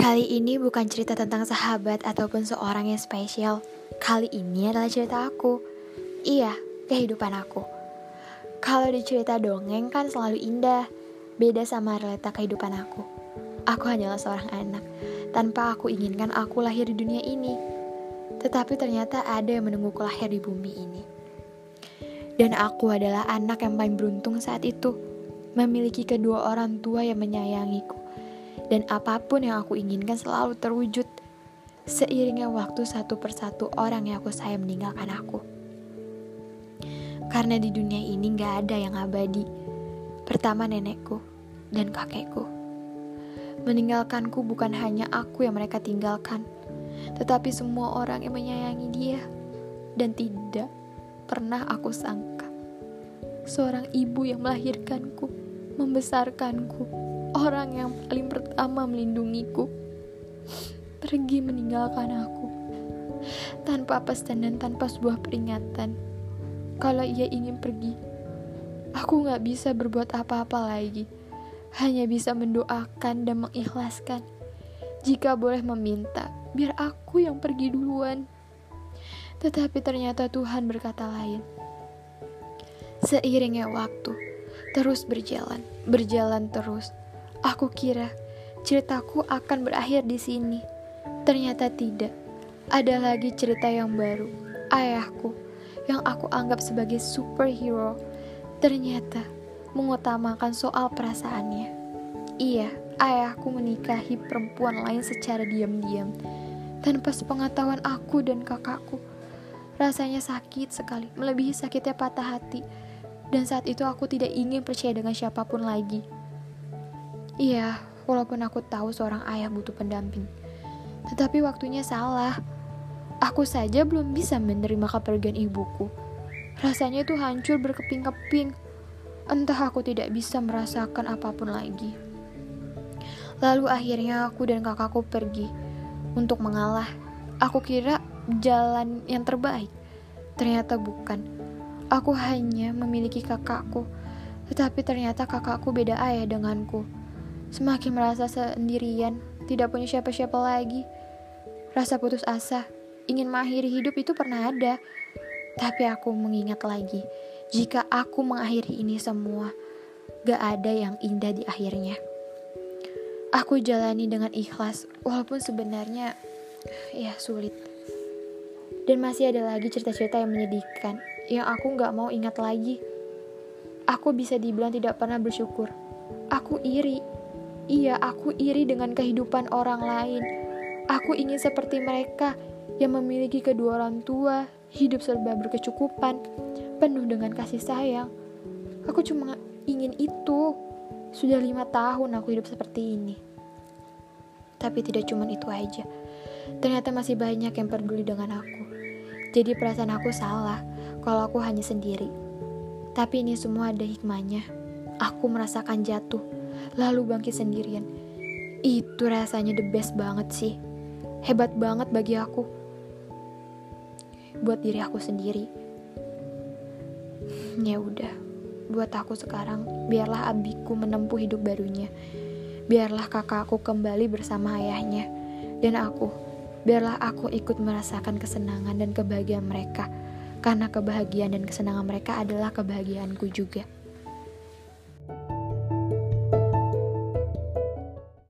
Kali ini bukan cerita tentang sahabat ataupun seorang yang spesial. Kali ini adalah cerita aku. Iya, kehidupan aku. Kalau dicerita dongeng kan selalu indah. Beda sama realita kehidupan aku. Aku hanyalah seorang anak. Tanpa aku inginkan aku lahir di dunia ini. Tetapi ternyata ada yang menungguku lahir di bumi ini. Dan aku adalah anak yang paling beruntung saat itu. Memiliki kedua orang tua yang menyayangiku dan apa pun yang aku inginkan selalu terwujud. Seiringnya waktu satu persatu orang yang aku sayang meninggalkan aku. Karena di dunia ini gak ada yang abadi. Pertama nenekku dan kakekku. Meninggalkanku bukan hanya aku yang mereka tinggalkan, tetapi semua orang yang menyayangi dia. Dan tidak pernah aku sangka seorang ibu yang melahirkanku, membesarkanku, orang yang paling pertama melindungiku. Pergi meninggalkan aku. Tanpa pesan dan tanpa sebuah peringatan. Kalau ia ingin pergi aku gak bisa berbuat apa-apa lagi. Hanya bisa mendoakan dan mengikhlaskan. Jika boleh meminta biar aku yang pergi duluan. Tetapi ternyata Tuhan berkata lain. Seiringnya waktu terus berjalan berjalan terus Aku kira ceritaku akan berakhir di sini. Ternyata tidak. Ada lagi cerita yang baru. Ayahku yang aku anggap sebagai superhero ternyata mengutamakan soal perasaannya. Iya, ayahku menikahi perempuan lain secara diam-diam tanpa sepengetahuan aku dan kakakku. Rasanya sakit sekali, melebihi sakitnya patah hati. Dan saat itu aku tidak ingin percaya dengan siapa pun lagi. Iya, walaupun aku tahu seorang ayah butuh pendamping. Tetapi waktunya salah. Aku saja belum bisa menerima kepergian ibuku. Rasanya itu hancur berkeping-keping. Entah aku tidak bisa merasakan apa pun lagi. Lalu akhirnya aku dan kakakku pergi untuk mengalah. Aku kira jalan yang terbaik. Ternyata bukan. Aku hanya memiliki kakakku, tetapi ternyata kakakku beda ayah denganku. Semakin merasa sendirian, tidak punya siapa-siapa lagi. Rasa putus asa, ingin mengakhiri hidup itu pernah ada. Tapi aku mengingat lagi, jika aku mengakhiri ini semua, gak ada yang indah di akhirnya. Aku jalani dengan ikhlas, walaupun sebenarnya ya sulit. Dan masih ada lagi cerita-cerita yang menyedihkan, yang aku gak mau ingat lagi. Aku bisa dibilang tidak pernah bersyukur. Aku iri Iya, aku iri dengan kehidupan orang lain. Aku ingin seperti mereka yang memiliki kedua orang tua, hidup serba berkecukupan, penuh dengan kasih sayang. Aku cuma ingin itu. Sudah lima tahun aku hidup seperti ini. Tapi tidak cuma itu aja. Ternyata masih banyak yang peduli dengan aku. Jadi perasaan aku salah kalau aku hanya sendiri. Tapi ini semua ada hikmahnya. Aku merasakan jatuh lalu bangkit sendirian. Itu rasanya the best banget sih. Hebat banget bagi aku. Buat diri aku sendiri. Ya udah, buat aku sekarang, biarlah abiku menempuh hidup barunya. Biarlah kakakku kembali bersama ayahnya. Dan aku, biarlah aku ikut merasakan kesenangan dan kebahagiaan mereka. Karena kebahagiaan dan kesenangan mereka adalah kebahagiaanku juga.